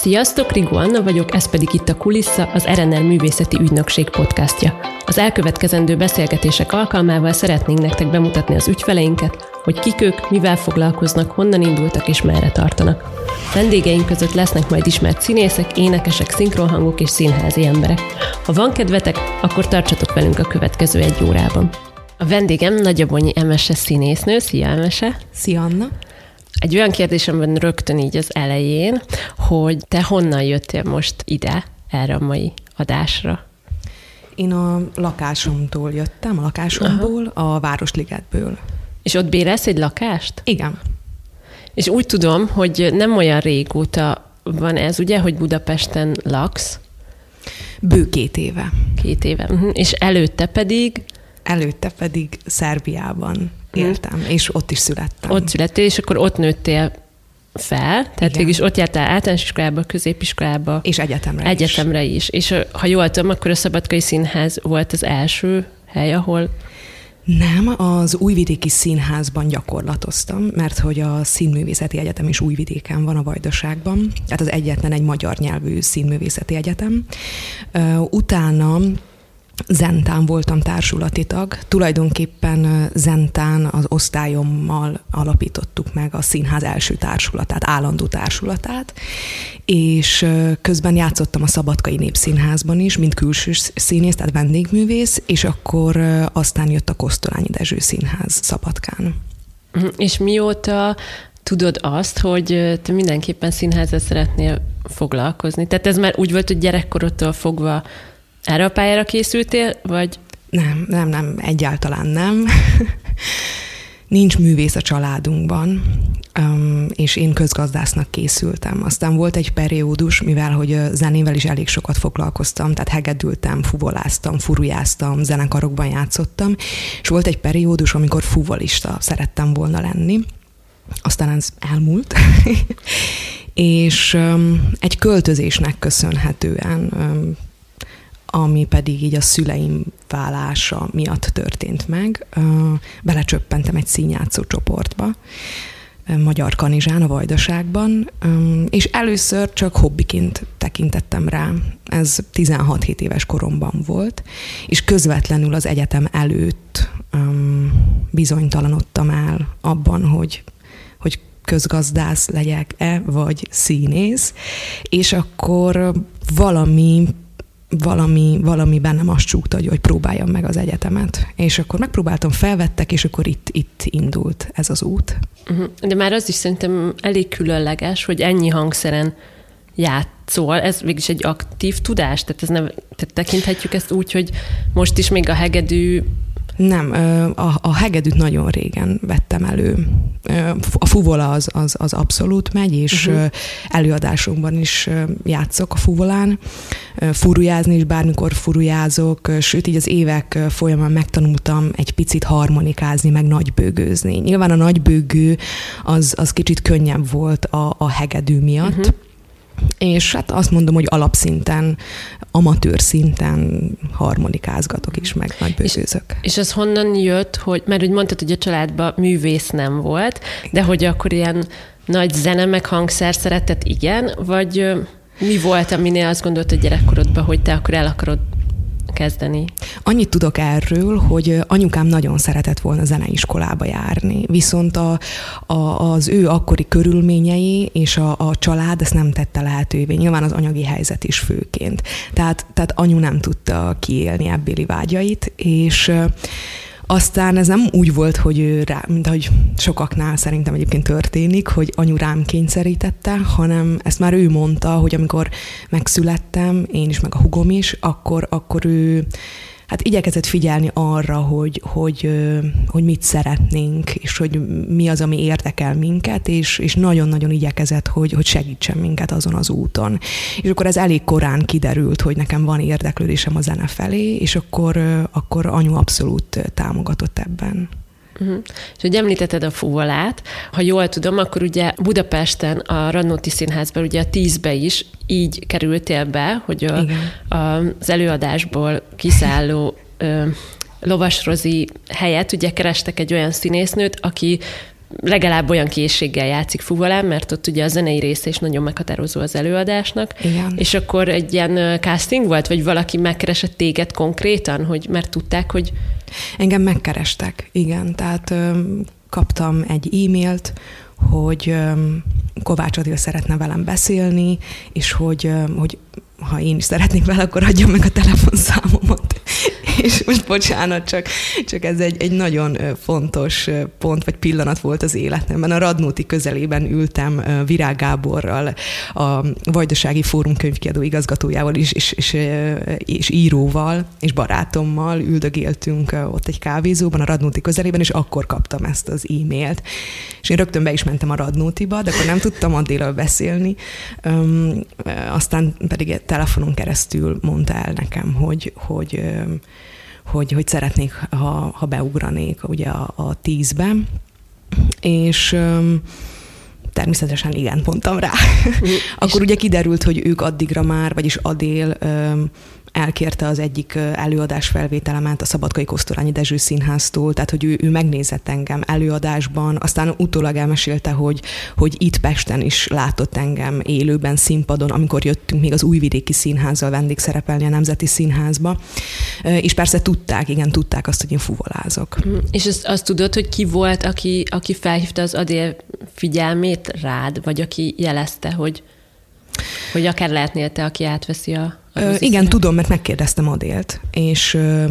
Sziasztok, Rigó Anna vagyok, ez pedig itt a Kulissza, az RNR Művészeti Ügynökség podcastja. Az elkövetkezendő beszélgetések alkalmával szeretnénk nektek bemutatni az ügyfeleinket, hogy kik ők, mivel foglalkoznak, honnan indultak és merre tartanak. Vendégeink között lesznek majd ismert színészek, énekesek, szinkronhangok és színházi emberek. Ha van kedvetek, akkor tartsatok velünk a következő egy órában. A vendégem Nagyabonyi Emese színésznő. Szia, Emese! Szia, Anna! Egy olyan kérdésem van rögtön így az elején, hogy te honnan jöttél most ide, erre a mai adásra? Én a lakásomtól jöttem, a lakásomból, Aha. a Városligetből. És ott bérelsz egy lakást? Igen. És úgy tudom, hogy nem olyan régóta van ez, ugye, hogy Budapesten laksz? Bő két éve. Két éve. Uh-huh. És előtte pedig? Előtte pedig Szerbiában éltem, mm. és ott is születtem. Ott születtél, és akkor ott nőttél fel, tehát végül ott jártál általános iskolába, középiskolába. És egyetemre, egyetemre is. is. És ha jól tudom, akkor a Szabadkai Színház volt az első hely, ahol nem, az Újvidéki Színházban gyakorlatoztam, mert hogy a Színművészeti Egyetem is Újvidéken van a Vajdaságban, tehát az egyetlen egy magyar nyelvű színművészeti egyetem. Utána Zentán voltam társulati tag. Tulajdonképpen Zentán az osztályommal alapítottuk meg a színház első társulatát, állandó társulatát, és közben játszottam a Szabadkai Népszínházban is, mint külső színész, tehát vendégművész, és akkor aztán jött a Kosztolányi Dezső Színház Szabadkán. Mhm. És mióta tudod azt, hogy te mindenképpen színházat szeretnél foglalkozni? Tehát ez már úgy volt, hogy gyerekkorodtól fogva erre a pályára készültél, vagy? Nem, nem, nem, egyáltalán nem. Nincs művész a családunkban, és én közgazdásznak készültem. Aztán volt egy periódus, mivel hogy zenével is elég sokat foglalkoztam, tehát hegedültem, fuvoláztam, furujáztam, zenekarokban játszottam, és volt egy periódus, amikor fuvolista szerettem volna lenni. Aztán ez elmúlt, és egy költözésnek köszönhetően ami pedig így a szüleim válása miatt történt meg. Belecsöppentem egy színjátszó csoportba, Magyar Kanizsán, a Vajdaságban, és először csak hobbiként tekintettem rá. Ez 16-7 éves koromban volt, és közvetlenül az egyetem előtt bizonytalanodtam el abban, hogy, hogy közgazdász legyek-e, vagy színész, és akkor valami valami, valami bennem azt csúgta, hogy, hogy próbáljam meg az egyetemet. És akkor megpróbáltam, felvettek, és akkor itt, itt indult ez az út. Uh-huh. De már az is szerintem elég különleges, hogy ennyi hangszeren játszol, ez végig egy aktív tudás, tehát, ez nem, tehát tekinthetjük ezt úgy, hogy most is még a hegedű nem, a, a hegedűt nagyon régen vettem elő. A fuvola az, az, az abszolút megy, és uh-huh. előadásunkban is játszok a fuvolán. Furujázni is bármikor furujázok, sőt így az évek folyamán megtanultam egy picit harmonikázni, meg nagybőgőzni. Nyilván a nagybőgő az, az kicsit könnyebb volt a, a hegedű miatt, uh-huh és hát azt mondom, hogy alapszinten, amatőr szinten harmonikázgatok is, meg nagy bőgőzök. És, és az honnan jött, hogy, mert úgy mondtad, hogy a családban művész nem volt, de hogy akkor ilyen nagy zene meg hangszer szeretett, igen, vagy mi volt, aminél azt gondoltad gyerekkorodban, hogy te akkor el akarod kezdeni? Annyit tudok erről, hogy anyukám nagyon szeretett volna zeneiskolába járni, viszont a, a, az ő akkori körülményei és a, a család ezt nem tette lehetővé. Nyilván az anyagi helyzet is főként. Tehát, tehát anyu nem tudta kiélni ebbéli vágyait, és aztán ez nem úgy volt, hogy ő rá, mint ahogy sokaknál szerintem egyébként történik, hogy anyu rám kényszerítette, hanem ezt már ő mondta, hogy amikor megszülettem, én is, meg a hugom is, akkor, akkor ő hát igyekezett figyelni arra, hogy, hogy, hogy mit szeretnénk, és hogy mi az, ami érdekel minket, és, és nagyon-nagyon igyekezett, hogy, hogy segítsen minket azon az úton. És akkor ez elég korán kiderült, hogy nekem van érdeklődésem a zene felé, és akkor, akkor anyu abszolút támogatott ebben. Uh-huh. És hogy említetted a fuvolát, ha jól tudom, akkor ugye Budapesten a Radnóti Színházban ugye a tízbe is így kerültél be, hogy a, a, az előadásból kiszálló ö, Lovas Rozi helyett ugye kerestek egy olyan színésznőt, aki legalább olyan készséggel játszik fuvolán, mert ott ugye a zenei része is nagyon meghatározó az előadásnak. Igen. És akkor egy ilyen casting volt, vagy valaki megkeresett téged konkrétan, hogy mert tudták, hogy... Engem megkerestek, igen. Tehát ö, kaptam egy e-mailt, hogy ö, Kovács Adil szeretne velem beszélni, és hogy, ö, hogy ha én is szeretnék vele, akkor adjam meg a telefonszámomat. És most bocsánat, csak, csak ez egy, egy nagyon fontos pont vagy pillanat volt az életemben. A Radnóti közelében ültem Virág Gáborral, a Vajdasági Fórum könyvkiadó igazgatójával is, és, és, és íróval, és barátommal üldögéltünk ott egy kávézóban a Radnóti közelében, és akkor kaptam ezt az e-mailt. És én rögtön be is mentem a Radnótiba, de akkor nem tudtam addilag beszélni. Aztán pedig telefonon keresztül mondta el nekem, hogy, hogy, hogy, hogy szeretnék, ha, ha beugranék ugye a, a tízbe, és természetesen igen, mondtam rá. Akkor ugye kiderült, hogy ők addigra már, vagyis Adél elkérte az egyik előadás felvételemet a Szabadkai Kosztolányi Dezső Színháztól, tehát hogy ő, ő megnézett engem előadásban, aztán utólag elmesélte, hogy, hogy itt Pesten is látott engem élőben színpadon, amikor jöttünk még az Újvidéki Színházzal vendégszerepelni a Nemzeti Színházba, és persze tudták, igen, tudták azt, hogy én fuvolázok. Hm, és azt, azt tudod, hogy ki volt, aki, aki felhívta az Adél figyelmét rád, vagy aki jelezte, hogy hogy akár lehetnél te, aki átveszi a... Ö, igen, tudom, mert megkérdeztem Adélt, és ö,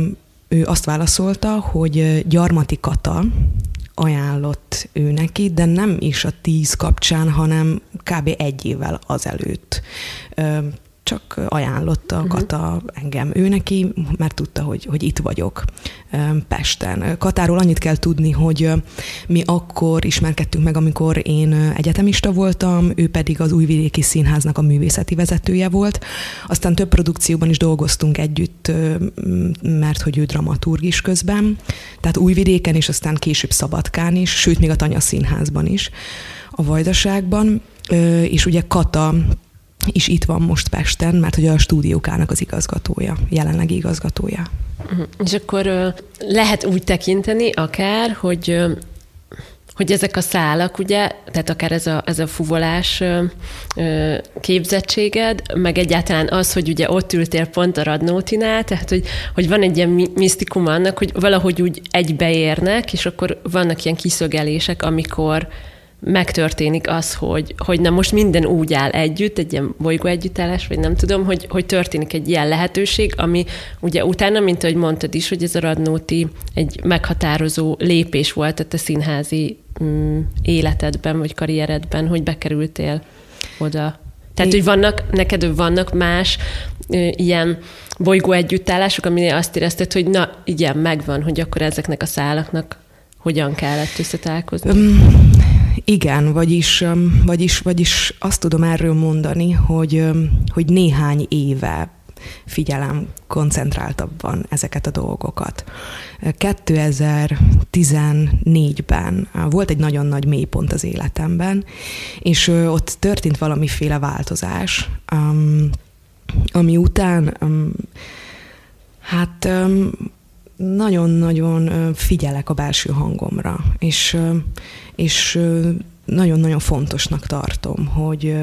ő azt válaszolta, hogy Gyarmati Kata ajánlott ő neki, de nem is a tíz kapcsán, hanem kb. egy évvel azelőtt csak ajánlotta uh-huh. Kata engem ő neki, mert tudta, hogy, hogy itt vagyok Pesten. Katáról annyit kell tudni, hogy mi akkor ismerkedtünk meg, amikor én egyetemista voltam, ő pedig az Újvidéki Színháznak a művészeti vezetője volt. Aztán több produkcióban is dolgoztunk együtt, mert hogy ő dramaturg is közben. Tehát Újvidéken és aztán később Szabadkán is, sőt még a Tanya Színházban is, a Vajdaságban. És ugye Kata is itt van most Pesten, mert hogy a stúdiókának az igazgatója, jelenlegi igazgatója. Uh-huh. És akkor lehet úgy tekinteni akár, hogy hogy ezek a szálak, ugye, tehát akár ez a, ez a fuvolás képzettséged, meg egyáltalán az, hogy ugye ott ültél pont a Radnótinál, tehát hogy, hogy van egy ilyen misztikum annak, hogy valahogy úgy egybeérnek, és akkor vannak ilyen kiszögelések, amikor megtörténik az, hogy, hogy na most minden úgy áll együtt, egy ilyen bolygó együttállás, vagy nem tudom, hogy, hogy történik egy ilyen lehetőség, ami ugye utána, mint ahogy mondtad is, hogy ez a Radnóti egy meghatározó lépés volt a te színházi mm, életedben, vagy karrieredben, hogy bekerültél oda. Tehát, hogy vannak, neked vannak más ilyen bolygó együttállások, aminél azt érezted, hogy na, igen, megvan, hogy akkor ezeknek a szálaknak hogyan kellett összetalálkozni? Um, igen, vagyis, vagyis, vagyis azt tudom erről mondani, hogy, hogy néhány éve figyelem koncentráltabban ezeket a dolgokat. 2014-ben volt egy nagyon nagy mélypont az életemben, és ott történt valamiféle változás, ami után hát nagyon-nagyon figyelek a belső hangomra, és, és nagyon-nagyon fontosnak tartom, hogy,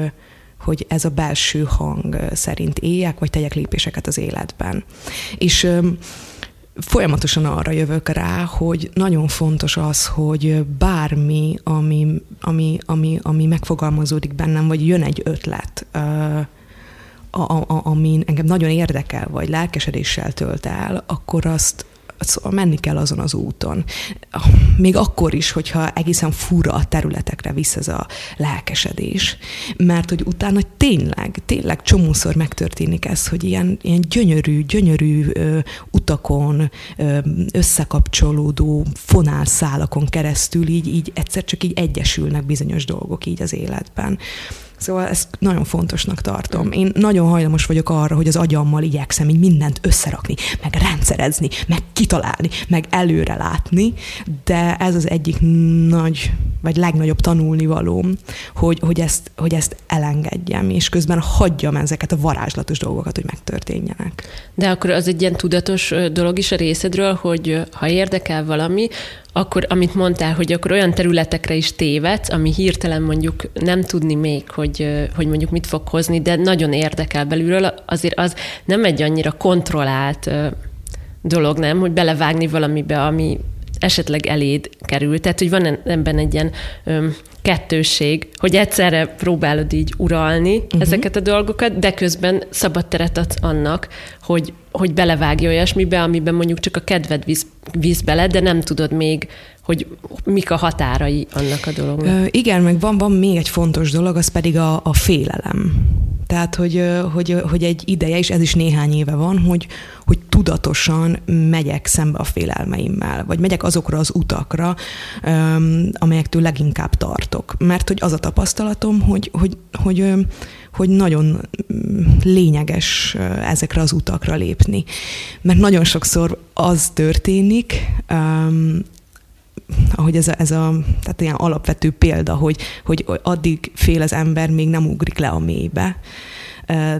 hogy ez a belső hang szerint éljek, vagy tegyek lépéseket az életben. És folyamatosan arra jövök rá, hogy nagyon fontos az, hogy bármi, ami, ami, ami, ami megfogalmazódik bennem, vagy jön egy ötlet, a, a, amin engem nagyon érdekel, vagy lelkesedéssel tölt el, akkor azt szóval menni kell azon az úton. Még akkor is, hogyha egészen fura a területekre visz ez a lelkesedés. Mert hogy utána tényleg, tényleg csomószor megtörténik ez, hogy ilyen, ilyen gyönyörű, gyönyörű ö, utakon, ö, összekapcsolódó fonálszálakon keresztül így, így egyszer csak így egyesülnek bizonyos dolgok így az életben. Szóval ezt nagyon fontosnak tartom. Én nagyon hajlamos vagyok arra, hogy az agyammal igyekszem így mindent összerakni, meg rendszerezni, meg kitalálni, meg előre látni, de ez az egyik nagy, vagy legnagyobb tanulnivalóm, hogy, hogy, ezt, hogy ezt elengedjem, és közben hagyjam ezeket a varázslatos dolgokat, hogy megtörténjenek. De akkor az egy ilyen tudatos dolog is a részedről, hogy ha érdekel valami, akkor amit mondtál, hogy akkor olyan területekre is tévedsz, ami hirtelen mondjuk nem tudni még, hogy, hogy mondjuk mit fog hozni, de nagyon érdekel belülről, azért az nem egy annyira kontrollált dolog, nem, hogy belevágni valamibe, ami esetleg eléd kerül. Tehát, hogy van ebben egy ilyen kettősség, hogy egyszerre próbálod így uralni uh-huh. ezeket a dolgokat, de közben szabad teret adsz annak, hogy, hogy belevágj olyasmibe, amiben mondjuk csak a kedved víz, víz bele, de nem tudod még, hogy mik a határai annak a dolognak. Ö, igen, meg van, van még egy fontos dolog, az pedig a, a félelem. Tehát, hogy, hogy, hogy egy ideje, és ez is néhány éve van, hogy, hogy tudatosan megyek szembe a félelmeimmel, vagy megyek azokra az utakra, amelyektől leginkább tartok. Mert hogy az a tapasztalatom, hogy, hogy, hogy, hogy nagyon mm, lényeges ezekre az utakra lépni. Mert nagyon sokszor az történik, ahogy ez a, ez a tehát ilyen alapvető példa, hogy, hogy addig fél az ember, még nem ugrik le a mélybe,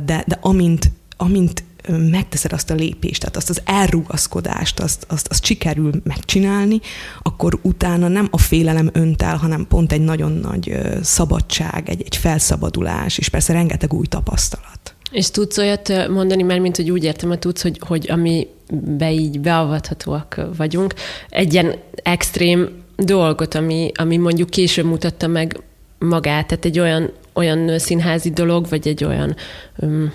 de, de amint, amint megteszed azt a lépést, tehát azt az elrugaszkodást, azt, azt, azt sikerül megcsinálni, akkor utána nem a félelem önt el, hanem pont egy nagyon nagy szabadság, egy, egy felszabadulás, és persze rengeteg új tapasztalat. És tudsz olyat mondani, mert mint hogy úgy értem, hogy tudsz, hogy, hogy ami be így beavathatóak vagyunk, egy ilyen extrém dolgot, ami, ami mondjuk később mutatta meg magát, tehát egy olyan, olyan színházi dolog, vagy egy olyan um,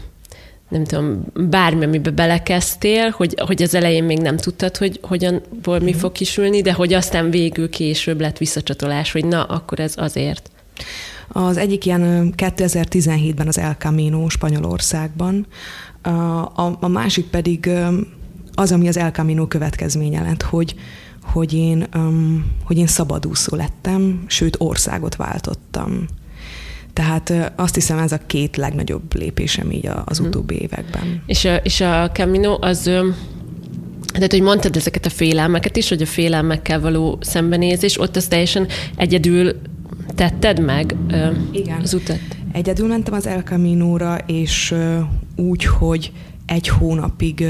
nem tudom, bármi, amibe belekezdtél, hogy, hogy az elején még nem tudtad, hogy hogyan, mi mhm. fog kisülni, de hogy aztán végül később lett visszacsatolás, hogy na, akkor ez azért. Az egyik ilyen 2017-ben az El Camino Spanyolországban, a, a, másik pedig az, ami az El Camino következménye lett, hogy, hogy én, hogy én szabadúszó lettem, sőt országot váltottam. Tehát azt hiszem ez a két legnagyobb lépésem így az hmm. utóbbi években. És a, és a Camino az tehát, hogy mondtad ezeket a félelmeket is, hogy a félelmekkel való szembenézés, ott az teljesen egyedül tetted meg Igen. az utat? Egyedül mentem az El Camino-ra, és úgy, hogy egy hónapig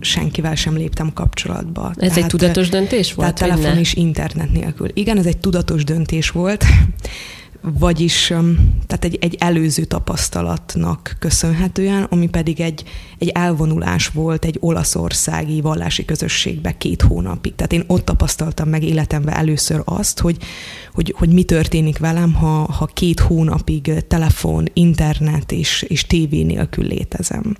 senkivel sem léptem kapcsolatba. Ez tehát, egy tudatos döntés volt? Tehát telefon és internet nélkül. Igen, ez egy tudatos döntés volt vagyis tehát egy, egy előző tapasztalatnak köszönhetően, ami pedig egy, egy elvonulás volt egy olaszországi vallási közösségbe két hónapig. Tehát én ott tapasztaltam meg életemben először azt, hogy, hogy, hogy mi történik velem, ha, ha két hónapig telefon, internet és, és tévé nélkül létezem.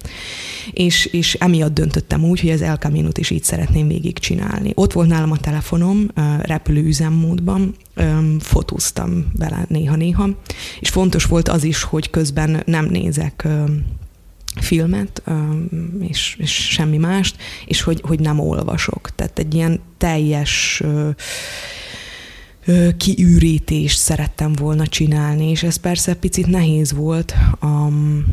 És, és emiatt döntöttem úgy, hogy az El Camino-t is így szeretném végigcsinálni. Ott volt nálam a telefonom repülő üzemmódban, fotóztam vele néha-néha, és fontos volt az is, hogy közben nem nézek filmet, és, és semmi mást, és hogy, hogy nem olvasok. Tehát egy ilyen teljes kiürítést szerettem volna csinálni, és ez persze picit nehéz volt um,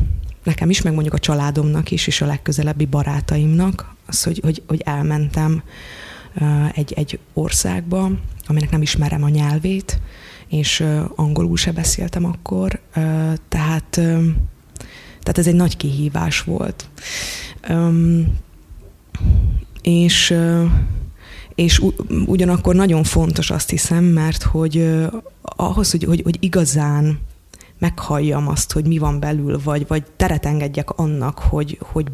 nekem is, meg mondjuk a családomnak is, és a legközelebbi barátaimnak, az, hogy, hogy, hogy elmentem egy, egy országba, aminek nem ismerem a nyelvét, és angolul se beszéltem akkor, tehát, tehát ez egy nagy kihívás volt. És és ugyanakkor nagyon fontos azt hiszem, mert hogy ahhoz, hogy, hogy, hogy igazán meghalljam azt, hogy mi van belül, vagy, vagy teret engedjek annak, hogy, hogy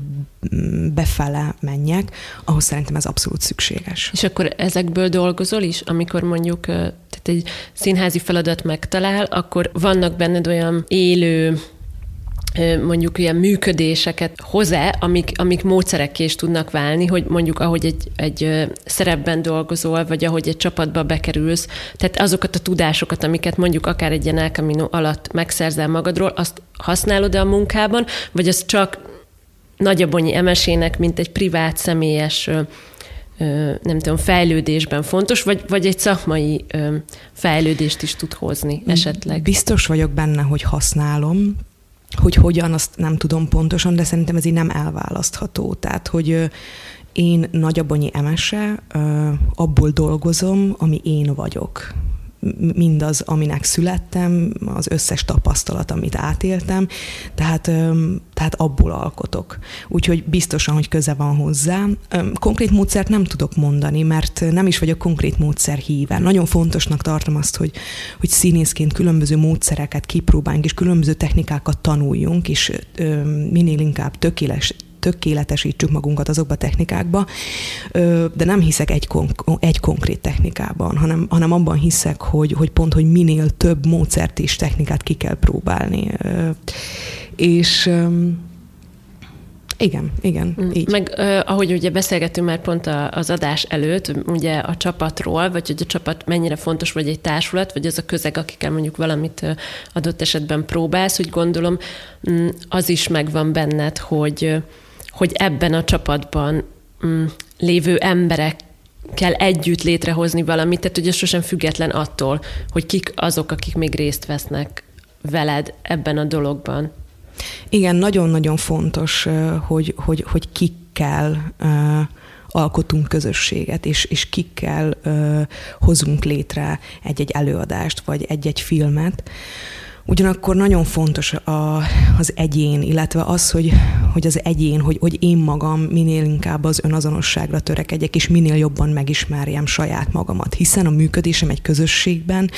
befele menjek, ahhoz szerintem ez abszolút szükséges. És akkor ezekből dolgozol is, amikor mondjuk tehát egy színházi feladat megtalál, akkor vannak benned olyan élő mondjuk ilyen működéseket hoz-e, amik, amik módszerekké is tudnak válni, hogy mondjuk ahogy egy, egy szerepben dolgozol, vagy ahogy egy csapatba bekerülsz, tehát azokat a tudásokat, amiket mondjuk akár egy ilyen elkamino alatt megszerzel magadról, azt használod-e a munkában, vagy az csak nagyabonyi emesének, mint egy privát, személyes nem tudom, fejlődésben fontos, vagy, vagy egy szakmai fejlődést is tud hozni esetleg? Biztos vagyok benne, hogy használom, hogy hogyan, azt nem tudom pontosan, de szerintem ez így nem elválasztható. Tehát, hogy én nagyabonyi emese, abból dolgozom, ami én vagyok. Mindaz, aminek születtem, az összes tapasztalat, amit átéltem, tehát, tehát abból alkotok. Úgyhogy biztosan, hogy köze van hozzá. Konkrét módszert nem tudok mondani, mert nem is vagyok konkrét módszer híve. Nagyon fontosnak tartom azt, hogy, hogy színészként különböző módszereket kipróbáljunk, és különböző technikákat tanuljunk, és minél inkább tökéletes, tökéletesítsük magunkat azokba a technikákba, de nem hiszek egy, kon- egy konkrét technikában, hanem, hanem abban hiszek, hogy, hogy pont, hogy minél több módszert és technikát ki kell próbálni. És igen, igen, mm. így. Meg ahogy ugye beszélgetünk már pont az adás előtt, ugye a csapatról, vagy hogy a csapat mennyire fontos, vagy egy társulat, vagy az a közeg, akikkel mondjuk valamit adott esetben próbálsz, hogy gondolom mm, az is megvan benned, hogy hogy ebben a csapatban mm, lévő emberek kell együtt létrehozni valamit, tehát ugye sosem független attól, hogy kik azok, akik még részt vesznek veled ebben a dologban. Igen, nagyon-nagyon fontos, hogy, hogy, hogy kikkel alkotunk közösséget, és, és kikkel hozunk létre egy-egy előadást, vagy egy-egy filmet. Ugyanakkor nagyon fontos a, az egyén, illetve az, hogy, hogy az egyén, hogy, hogy én magam minél inkább az önazonosságra törekedjek, és minél jobban megismerjem saját magamat. Hiszen a működésem egy közösségben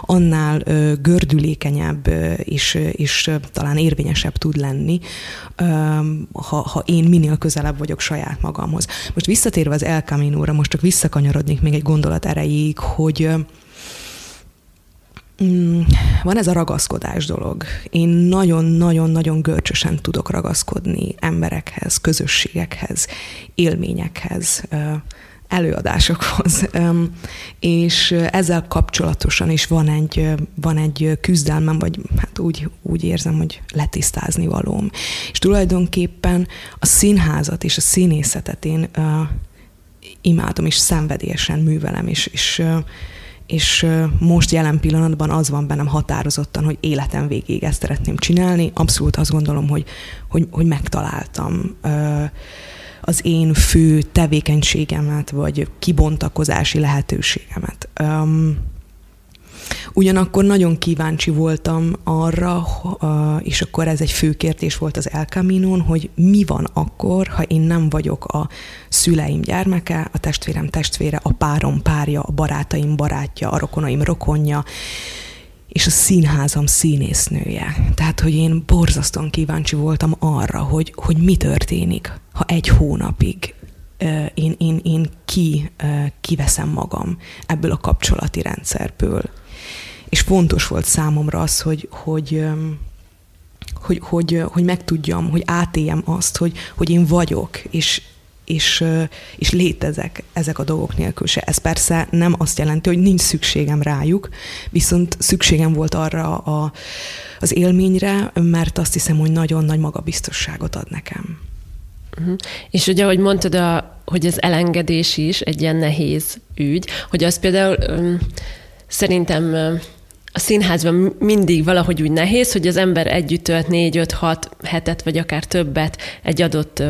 annál ö, gördülékenyebb ö, és, és ö, talán érvényesebb tud lenni, ö, ha, ha én minél közelebb vagyok saját magamhoz. Most visszatérve az El Camino-ra, most csak visszakanyarodnék még egy gondolat erejéig, hogy Mm, van ez a ragaszkodás dolog. Én nagyon-nagyon-nagyon görcsösen tudok ragaszkodni emberekhez, közösségekhez, élményekhez, előadásokhoz. És ezzel kapcsolatosan is van egy, van egy küzdelmem, vagy hát úgy, úgy érzem, hogy letisztázni valóm. És tulajdonképpen a színházat és a színészetet én imádom, és szenvedélyesen művelem, és, és és most jelen pillanatban az van bennem határozottan, hogy életem végéig ezt szeretném csinálni. Abszolút azt gondolom, hogy, hogy, hogy megtaláltam az én fő tevékenységemet, vagy kibontakozási lehetőségemet. Ugyanakkor nagyon kíváncsi voltam arra, és akkor ez egy fő kérdés volt az El Camino-n, hogy mi van akkor, ha én nem vagyok a szüleim gyermeke, a testvérem testvére, a párom párja, a barátaim barátja, a rokonaim rokonja, és a színházam színésznője. Tehát, hogy én borzasztóan kíváncsi voltam arra, hogy, hogy mi történik, ha egy hónapig én, én, én ki, kiveszem magam ebből a kapcsolati rendszerből és fontos volt számomra az, hogy, hogy, hogy, hogy, hogy megtudjam, hogy átéljem azt, hogy, hogy én vagyok, és, és, és létezek ezek a dolgok nélkül se. Ez persze nem azt jelenti, hogy nincs szükségem rájuk, viszont szükségem volt arra a, az élményre, mert azt hiszem, hogy nagyon nagy magabiztosságot ad nekem. Uh-huh. És ugye, ahogy mondtad, a, hogy az elengedés is egy ilyen nehéz ügy, hogy az például um, szerintem a színházban mindig valahogy úgy nehéz, hogy az ember együtt tölt négy, öt, hat hetet, vagy akár többet egy adott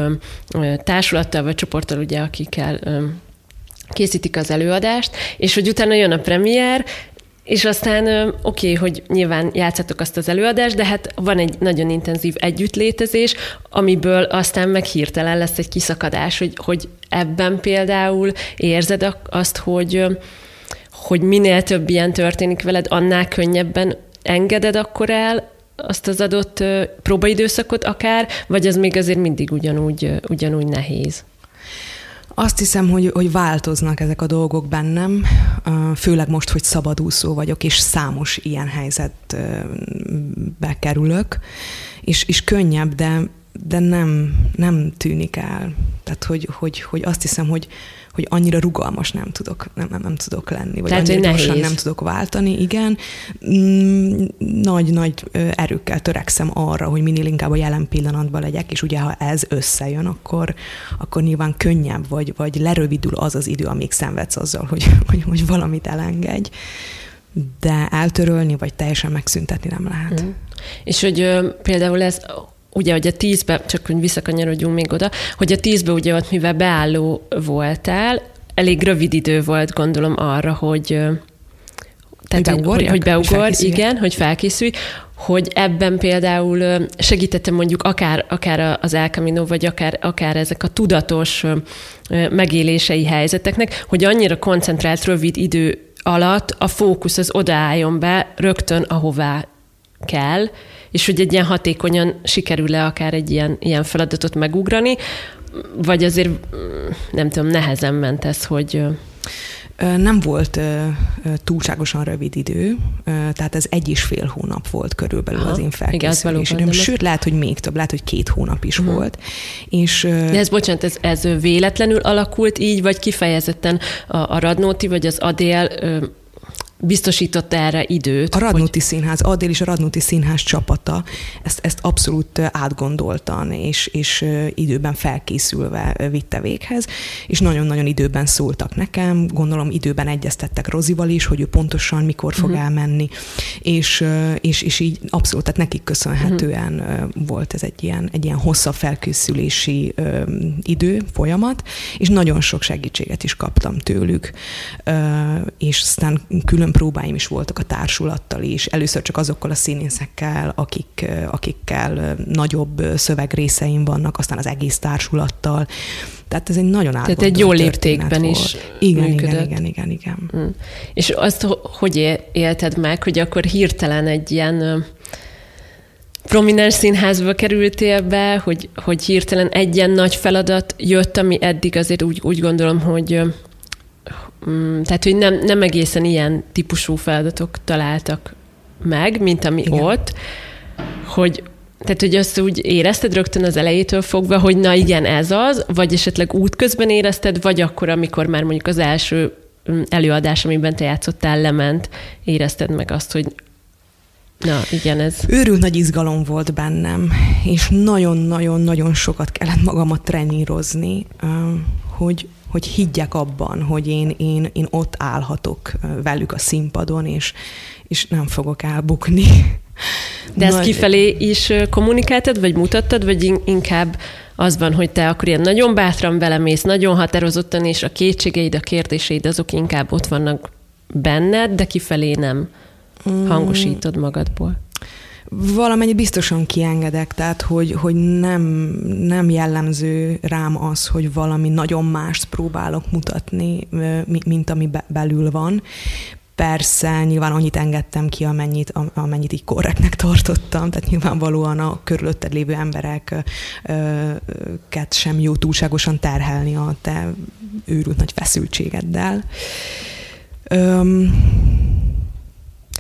társulattal vagy csoporttal, ugye, akikkel készítik az előadást, és hogy utána jön a premier, és aztán oké, okay, hogy nyilván játszatok azt az előadást, de hát van egy nagyon intenzív együttlétezés, amiből aztán meg hirtelen lesz egy kiszakadás, hogy, hogy ebben például érzed azt, hogy hogy minél több ilyen történik veled, annál könnyebben engeded akkor el azt az adott próbaidőszakot akár, vagy az még azért mindig ugyanúgy, ugyanúgy nehéz? Azt hiszem, hogy, hogy változnak ezek a dolgok bennem, főleg most, hogy szabadúszó vagyok, és számos ilyen helyzetbe kerülök, és, és könnyebb, de, de nem, nem tűnik el. Tehát, hogy, hogy, hogy azt hiszem, hogy, hogy annyira rugalmas nem tudok, nem, nem, nem tudok lenni, vagy Tehát, annyira gyorsan nem tudok váltani, igen. Nagy-nagy mm, erőkkel törekszem arra, hogy minél inkább a jelen pillanatban legyek, és ugye ha ez összejön, akkor, akkor nyilván könnyebb, vagy, vagy lerövidül az az idő, amíg szenvedsz azzal, hogy, hogy, hogy valamit elengedj de eltörölni, vagy teljesen megszüntetni nem lehet. Mm. És hogy ö, például ez ugye, hogy a tízbe, csak hogy visszakanyarodjunk még oda, hogy a tízbe ugye ott, mivel beálló voltál, elég rövid idő volt, gondolom arra, hogy Tehát, hogy, hogy, hogy beugor, hogy igen, hogy felkészülj, hogy ebben például segítettem mondjuk akár, akár az El Camino, vagy akár, akár ezek a tudatos megélései helyzeteknek, hogy annyira koncentrált, rövid idő alatt a fókusz az odaálljon be rögtön, ahová kell, és hogy egy ilyen hatékonyan sikerül-e akár egy ilyen, ilyen feladatot megugrani, vagy azért nem tudom, nehezen ment ez, hogy nem volt túlságosan rövid idő, tehát ez egy és fél hónap volt körülbelül Aha, az én felkészülésem. Sőt, lehet, hogy még több, lehet, hogy két hónap is uh-huh. volt. És, De ez, bocsánat, ez, ez véletlenül alakult így, vagy kifejezetten a, a Radnóti, vagy az Adél biztosított erre időt. A Radnóti hogy... Színház, Adél és a Radnóti Színház csapata ezt, ezt abszolút átgondoltan és, és időben felkészülve vitte véghez, és nagyon-nagyon időben szóltak nekem, gondolom időben egyeztettek Rozival is, hogy ő pontosan mikor fog uh-huh. elmenni, és, és, és így abszolút, tehát nekik köszönhetően uh-huh. volt ez egy ilyen, egy ilyen hosszabb felkészülési ö, idő, folyamat, és nagyon sok segítséget is kaptam tőlük, ö, és aztán külön külön próbáim is voltak a társulattal is. Először csak azokkal a színészekkel, akik, akikkel nagyobb szövegrészeim vannak, aztán az egész társulattal. Tehát ez egy nagyon Tehát egy jó léptékben volt. is igen, működött. igen, igen, igen, igen. Mm. És azt hogy élted meg, hogy akkor hirtelen egy ilyen prominens színházba kerültél be, hogy, hogy hirtelen egy ilyen nagy feladat jött, ami eddig azért úgy, úgy gondolom, hogy Mm, tehát, hogy nem, nem egészen ilyen típusú feladatok találtak meg, mint ami Igen. ott, hogy tehát, hogy azt úgy érezted rögtön az elejétől fogva, hogy na igen, ez az, vagy esetleg útközben érezted, vagy akkor, amikor már mondjuk az első mm, előadás, amiben te játszottál, lement, érezted meg azt, hogy Na, igen, ez. Őrült nagy izgalom volt bennem, és nagyon-nagyon-nagyon sokat kellett magamat trenírozni, hogy, hogy higgyek abban, hogy én, én, én ott állhatok velük a színpadon, és, és nem fogok elbukni. De ezt Nagy... kifelé is kommunikáltad, vagy mutattad, vagy inkább az van, hogy te akkor ilyen nagyon bátran belemész, nagyon határozottan, és a kétségeid, a kérdéseid azok inkább ott vannak benned, de kifelé nem mm. hangosítod magadból valamennyit biztosan kiengedek, tehát hogy, hogy nem, nem jellemző rám az, hogy valami nagyon mást próbálok mutatni, mint ami belül van. Persze, nyilván annyit engedtem ki, amennyit, amennyit így korrektnek tartottam, tehát nyilvánvalóan a körülötted lévő embereket sem jó túlságosan terhelni a te őrült nagy feszültségeddel.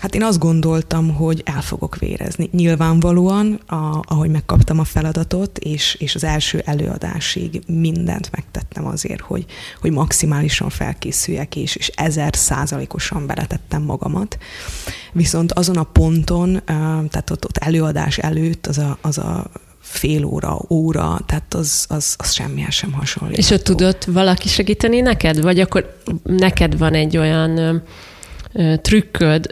Hát én azt gondoltam, hogy el fogok vérezni. Nyilvánvalóan, a, ahogy megkaptam a feladatot, és, és az első előadásig mindent megtettem azért, hogy, hogy maximálisan felkészüljek, és, és ezer százalékosan beletettem magamat. Viszont azon a ponton, tehát ott, ott előadás előtt az a, az a fél óra, óra, tehát az, az, az semmihez sem hasonlít. És ott tudott valaki segíteni neked? Vagy akkor neked van egy olyan ö, ö, trükköd,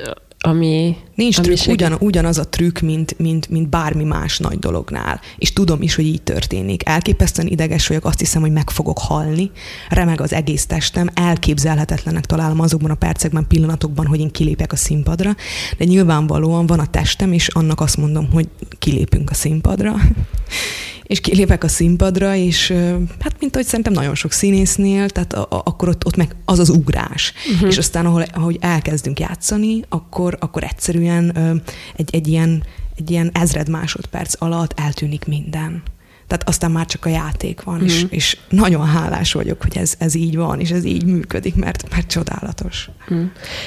ami... Nincs trükk, ugyan, ugyanaz a trükk, mint, mint, mint bármi más nagy dolognál. És tudom is, hogy így történik. Elképesztően ideges vagyok, azt hiszem, hogy meg fogok halni. Remeg az egész testem, elképzelhetetlenek találom azokban a percekben, pillanatokban, hogy én kilépek a színpadra, de nyilvánvalóan van a testem, és annak azt mondom, hogy kilépünk a színpadra és kilépek a színpadra, és hát mint ahogy szerintem nagyon sok színésznél, tehát a, a, akkor ott, ott meg az az ugrás. Uh-huh. És aztán, ahol, ahogy elkezdünk játszani, akkor, akkor egyszerűen egy, egy, ilyen, egy ilyen ezred másodperc alatt eltűnik minden tehát aztán már csak a játék van, mm. és, mhm. és nagyon hálás vagyok, hogy ez, ez így van, és ez így működik, mert, mert csodálatos. Mm.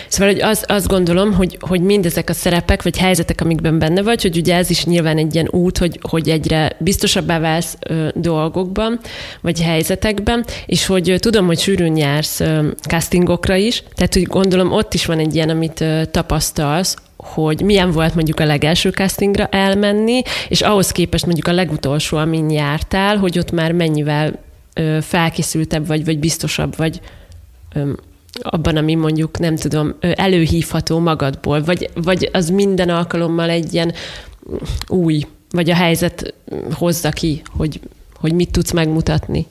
Szóval hogy az, azt gondolom, hogy, hogy mindezek a szerepek, vagy helyzetek, amikben benne vagy, hogy ugye ez is nyilván egy ilyen út, hogy, hogy egyre biztosabbá válsz ö, dolgokban, vagy helyzetekben, és hogy ö, tudom, hogy sűrűn jársz ö, castingokra is, tehát hogy gondolom ott is van egy ilyen, amit ö, tapasztalsz, hogy milyen volt mondjuk a legelső castingra elmenni, és ahhoz képest mondjuk a legutolsó, amin jártál, hogy ott már mennyivel ö, felkészültebb vagy, vagy biztosabb vagy ö, abban, ami mondjuk, nem tudom, előhívható magadból, vagy, vagy az minden alkalommal egy ilyen új, vagy a helyzet hozza ki, hogy, hogy mit tudsz megmutatni?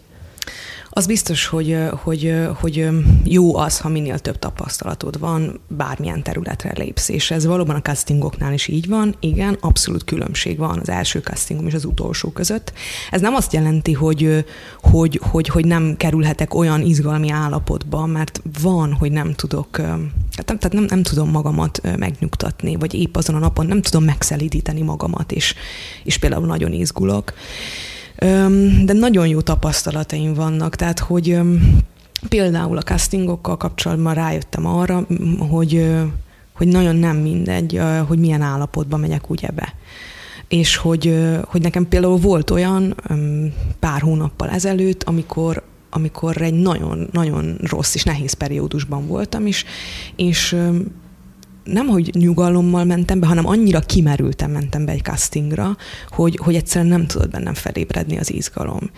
Az biztos, hogy, hogy, hogy jó az, ha minél több tapasztalatod van, bármilyen területre lépsz, és ez valóban a castingoknál is így van. Igen, abszolút különbség van az első castingom és az utolsó között. Ez nem azt jelenti, hogy, hogy, hogy, hogy nem kerülhetek olyan izgalmi állapotba, mert van, hogy nem tudok, tehát nem, nem tudom magamat megnyugtatni, vagy épp azon a napon nem tudom megszelídíteni magamat, és, és például nagyon izgulok. De nagyon jó tapasztalataim vannak, tehát hogy például a castingokkal kapcsolatban rájöttem arra, hogy, hogy nagyon nem mindegy, hogy milyen állapotban megyek ugye be. És hogy, hogy nekem például volt olyan pár hónappal ezelőtt, amikor amikor egy nagyon-nagyon rossz és nehéz periódusban voltam is, és nem, hogy nyugalommal mentem be, hanem annyira kimerültem mentem be egy castingra, hogy, hogy egyszerűen nem tudod bennem felébredni az izgalom.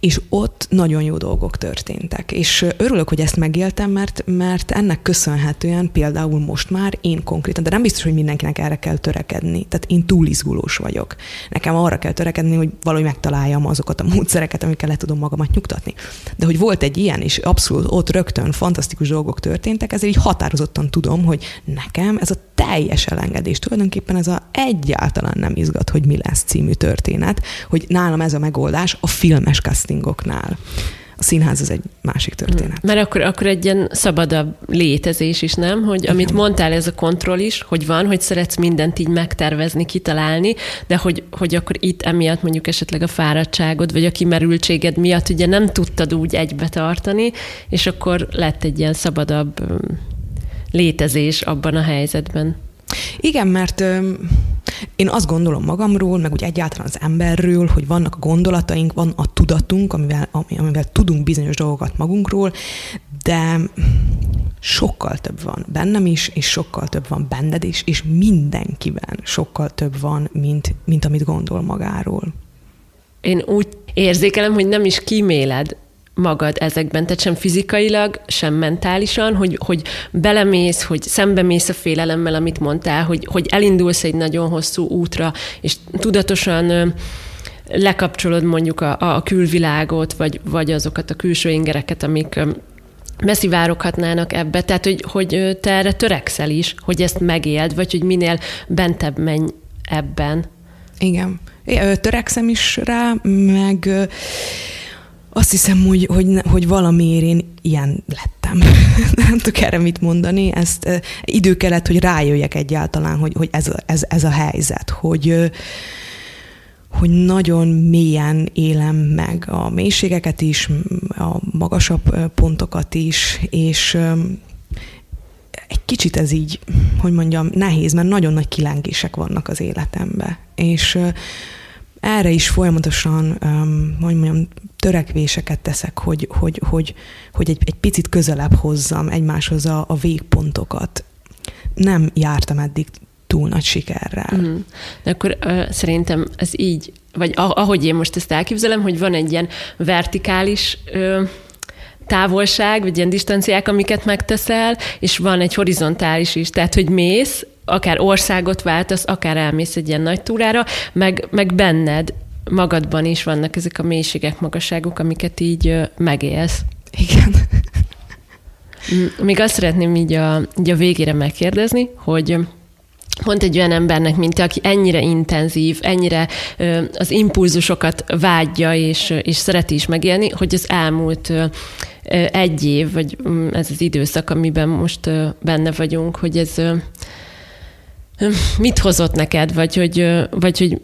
És ott nagyon jó dolgok történtek. És örülök, hogy ezt megéltem, mert, mert ennek köszönhetően például most már én konkrétan, de nem biztos, hogy mindenkinek erre kell törekedni. Tehát én túl izgulós vagyok. Nekem arra kell törekedni, hogy valahogy megtaláljam azokat a módszereket, amikkel le tudom magamat nyugtatni. De hogy volt egy ilyen, és abszolút ott rögtön fantasztikus dolgok történtek, ezért így határozottan tudom, hogy nekem nekem ez a teljes elengedés, tulajdonképpen ez a egyáltalán nem izgat, hogy mi lesz című történet, hogy nálam ez a megoldás a filmes castingoknál. A színház az egy másik történet. Hmm. Mert akkor, akkor egy ilyen szabadabb létezés is, nem? Hogy Igen. amit mondtál, ez a kontroll is, hogy van, hogy szeretsz mindent így megtervezni, kitalálni, de hogy, hogy akkor itt emiatt mondjuk esetleg a fáradtságod, vagy a kimerültséged miatt ugye nem tudtad úgy egybe tartani, és akkor lett egy ilyen szabadabb létezés abban a helyzetben. Igen, mert ö, én azt gondolom magamról, meg úgy egyáltalán az emberről, hogy vannak a gondolataink, van a tudatunk, amivel, amivel tudunk bizonyos dolgokat magunkról, de sokkal több van bennem is, és sokkal több van benned is, és mindenkiben sokkal több van, mint, mint amit gondol magáról. Én úgy érzékelem, hogy nem is kíméled magad ezekben, tehát sem fizikailag, sem mentálisan, hogy, hogy belemész, hogy szembemész a félelemmel, amit mondtál, hogy, hogy elindulsz egy nagyon hosszú útra, és tudatosan lekapcsolod mondjuk a, a külvilágot, vagy, vagy azokat a külső ingereket, amik beszivároghatnának ebbe. Tehát, hogy, hogy te erre törekszel is, hogy ezt megéld, vagy hogy minél bentebb menj ebben. Igen. Törekszem is rá, meg azt hiszem, hogy, hogy, hogy valamiért én ilyen lettem. Nem tudok erre mit mondani. Ezt idő kellett, hogy rájöjjek egyáltalán, hogy, hogy ez, ez, ez a helyzet, hogy, hogy nagyon mélyen élem meg a mélységeket is, a magasabb pontokat is, és egy kicsit ez így, hogy mondjam, nehéz, mert nagyon nagy kilengések vannak az életemben. És erre is folyamatosan, um, hogy mondjam, törekvéseket teszek, hogy, hogy, hogy, hogy egy, egy picit közelebb hozzam egymáshoz a, a végpontokat. Nem jártam eddig túl nagy sikerrel. Mm. De akkor uh, szerintem ez így, vagy ahogy én most ezt elképzelem, hogy van egy ilyen vertikális uh, távolság, vagy ilyen distanciák, amiket megteszel, és van egy horizontális is, tehát hogy mész, akár országot váltasz, akár elmész egy ilyen nagy túrára, meg, meg benned magadban is vannak ezek a mélységek, magasságok, amiket így megélsz. Igen. Mm, még azt szeretném így a, így a végére megkérdezni, hogy pont egy olyan embernek, mint te, aki ennyire intenzív, ennyire ö, az impulzusokat vágyja és, és szereti is megélni, hogy az elmúlt ö, egy év, vagy mm, ez az időszak, amiben most ö, benne vagyunk, hogy ez mit hozott neked, vagy hogy, vagy hogy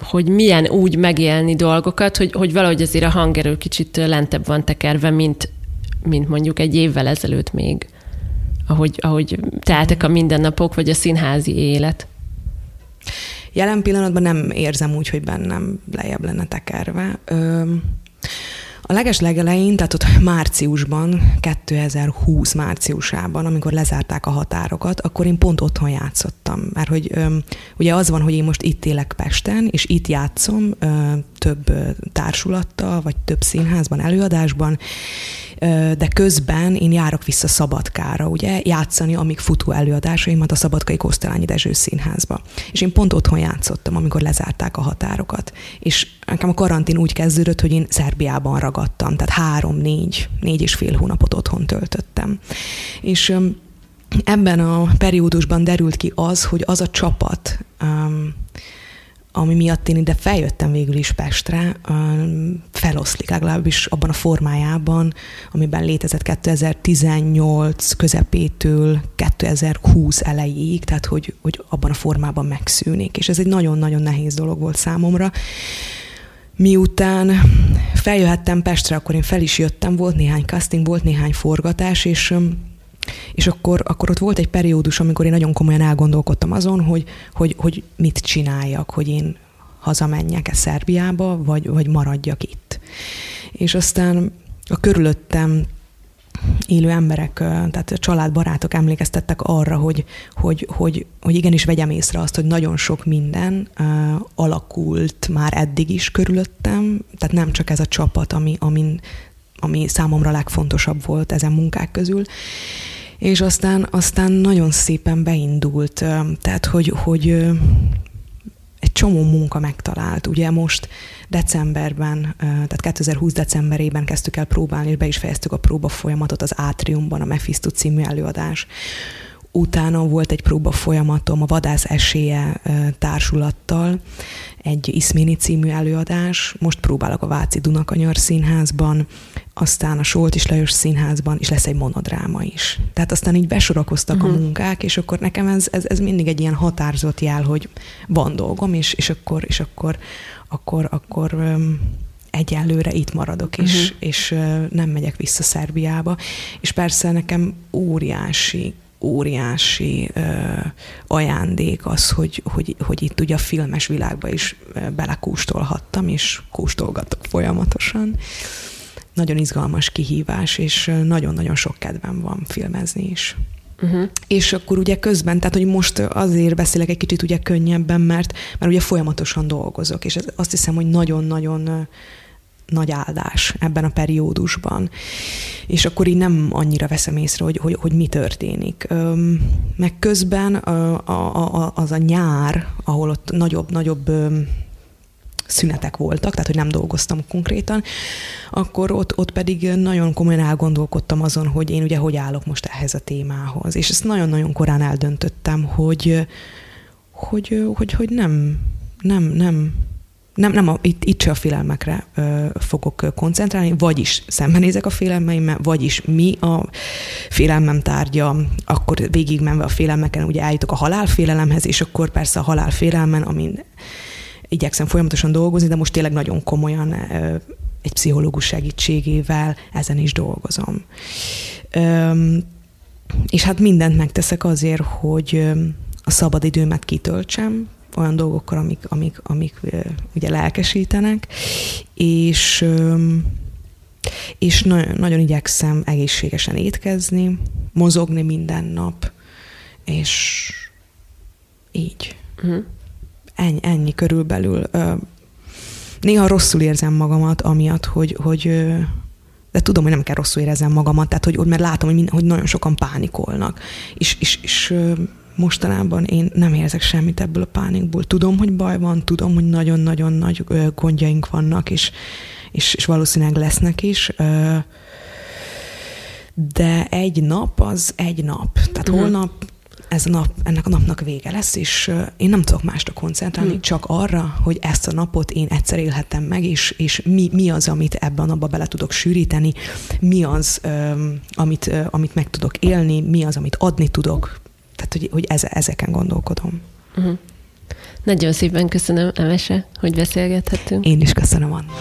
hogy milyen úgy megélni dolgokat, hogy, hogy valahogy azért a hangerő kicsit lentebb van tekerve, mint, mint mondjuk egy évvel ezelőtt még, ahogy, ahogy teltek a mindennapok, vagy a színházi élet. Jelen pillanatban nem érzem úgy, hogy bennem lejjebb lenne tekerve. Ö- a leges legelején, tehát ott márciusban, 2020 márciusában, amikor lezárták a határokat, akkor én pont otthon játszottam. Mert hogy öm, ugye az van, hogy én most itt élek Pesten, és itt játszom, ö, több társulattal, vagy több színházban, előadásban, de közben én járok vissza Szabadkára, ugye, játszani, amíg futó előadásaimat a Szabadkai Kosztolányi Dezső Színházba. És én pont otthon játszottam, amikor lezárták a határokat. És nekem a karantén úgy kezdődött, hogy én Szerbiában ragadtam, tehát három, négy, négy és fél hónapot otthon töltöttem. És ebben a periódusban derült ki az, hogy az a csapat, um, ami miatt én ide feljöttem végül is Pestre, feloszlik legalábbis abban a formájában, amiben létezett 2018 közepétől 2020 elejéig, tehát hogy, hogy abban a formában megszűnik. És ez egy nagyon-nagyon nehéz dolog volt számomra. Miután feljöhettem Pestre, akkor én fel is jöttem, volt néhány casting, volt néhány forgatás, és és akkor, akkor ott volt egy periódus, amikor én nagyon komolyan elgondolkodtam azon, hogy, hogy, hogy mit csináljak, hogy én hazamenjek-e Szerbiába, vagy, vagy maradjak itt. És aztán a körülöttem élő emberek, tehát a családbarátok emlékeztettek arra, hogy, hogy, hogy, hogy igenis vegyem észre azt, hogy nagyon sok minden uh, alakult már eddig is körülöttem, tehát nem csak ez a csapat, ami, ami, ami számomra legfontosabb volt ezen munkák közül, és aztán, aztán nagyon szépen beindult, tehát hogy, hogy egy csomó munka megtalált. Ugye most decemberben, tehát 2020 decemberében kezdtük el próbálni, és be is fejeztük a próba folyamatot az Átriumban, a Mephisto című előadás. Utána volt egy próba folyamatom a Vadász esélye társulattal, egy Iszméni című előadás, most próbálok a Váci Dunakanyar színházban, aztán a Soltis Lajos színházban, és lesz egy monodráma is. Tehát aztán így besorakoztak uh-huh. a mhm. munkák, és akkor nekem ez, ez, ez mindig egy ilyen határzott jel, hogy van dolgom, és, és akkor, és akkor, akkor, akkor um, egyelőre itt maradok, és, uh-huh. és uh, nem megyek vissza Szerbiába. És persze nekem óriási óriási ö, ajándék az, hogy, hogy, hogy itt ugye a filmes világba is belekústolhattam, és kóstolgatok folyamatosan. Nagyon izgalmas kihívás, és nagyon-nagyon sok kedvem van filmezni is. Uh-huh. És akkor ugye közben, tehát hogy most azért beszélek egy kicsit ugye könnyebben, mert, mert ugye folyamatosan dolgozok, és ez, azt hiszem, hogy nagyon-nagyon nagy áldás ebben a periódusban. És akkor így nem annyira veszem észre, hogy, hogy, hogy mi történik. Meg közben az a nyár, ahol ott nagyobb-nagyobb szünetek voltak, tehát hogy nem dolgoztam konkrétan, akkor ott, ott pedig nagyon komolyan elgondolkodtam azon, hogy én ugye hogy állok most ehhez a témához. És ezt nagyon-nagyon korán eldöntöttem, hogy, hogy, hogy, hogy nem, nem, nem, nem, nem a, itt, itt se a félelmekre ö, fogok koncentrálni, vagyis szembenézek a félelmeimmel, vagyis mi a félelmem tárgya, akkor végigmenve a félelmeken ugye eljutok a halálfélelemhez, és akkor persze a halálfélelmen, amin igyekszem folyamatosan dolgozni, de most tényleg nagyon komolyan ö, egy pszichológus segítségével ezen is dolgozom. Ö, és hát mindent megteszek azért, hogy a szabadidőmet kitöltsem, olyan dolgokkal, amik, amik, amik ugye lelkesítenek, és, és nagyon, nagyon igyekszem egészségesen étkezni, mozogni minden nap, és így. Uh-huh. Ennyi, ennyi körülbelül. Néha rosszul érzem magamat, amiatt, hogy, hogy de tudom, hogy nem kell rosszul érezzem magamat, tehát hogy, mert látom, hogy, hogy nagyon sokan pánikolnak. És, és, és mostanában én nem érzek semmit ebből a pánikból. Tudom, hogy baj van, tudom, hogy nagyon-nagyon nagy gondjaink vannak, és, és, és valószínűleg lesznek is. De egy nap az egy nap. Tehát uh-huh. holnap ez a nap, ennek a napnak vége lesz, és én nem tudok másra koncentrálni, hmm. csak arra, hogy ezt a napot én egyszer élhetem meg, és, és mi, mi az, amit ebben a napba bele tudok sűríteni, mi az, amit, amit meg tudok élni, mi az, amit adni tudok, tehát, hogy, hogy eze, ezeken gondolkodom. Uh-huh. Nagyon szépen köszönöm, Emese, hogy beszélgethettünk. Én is köszönöm, Anna.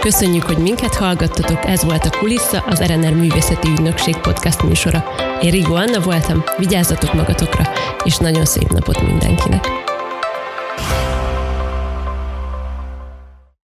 Köszönjük, hogy minket hallgattatok, ez volt a Kulissza, az RNR Művészeti Ügynökség podcast műsora. Én Rigó Anna voltam, vigyázzatok magatokra, és nagyon szép napot mindenkinek!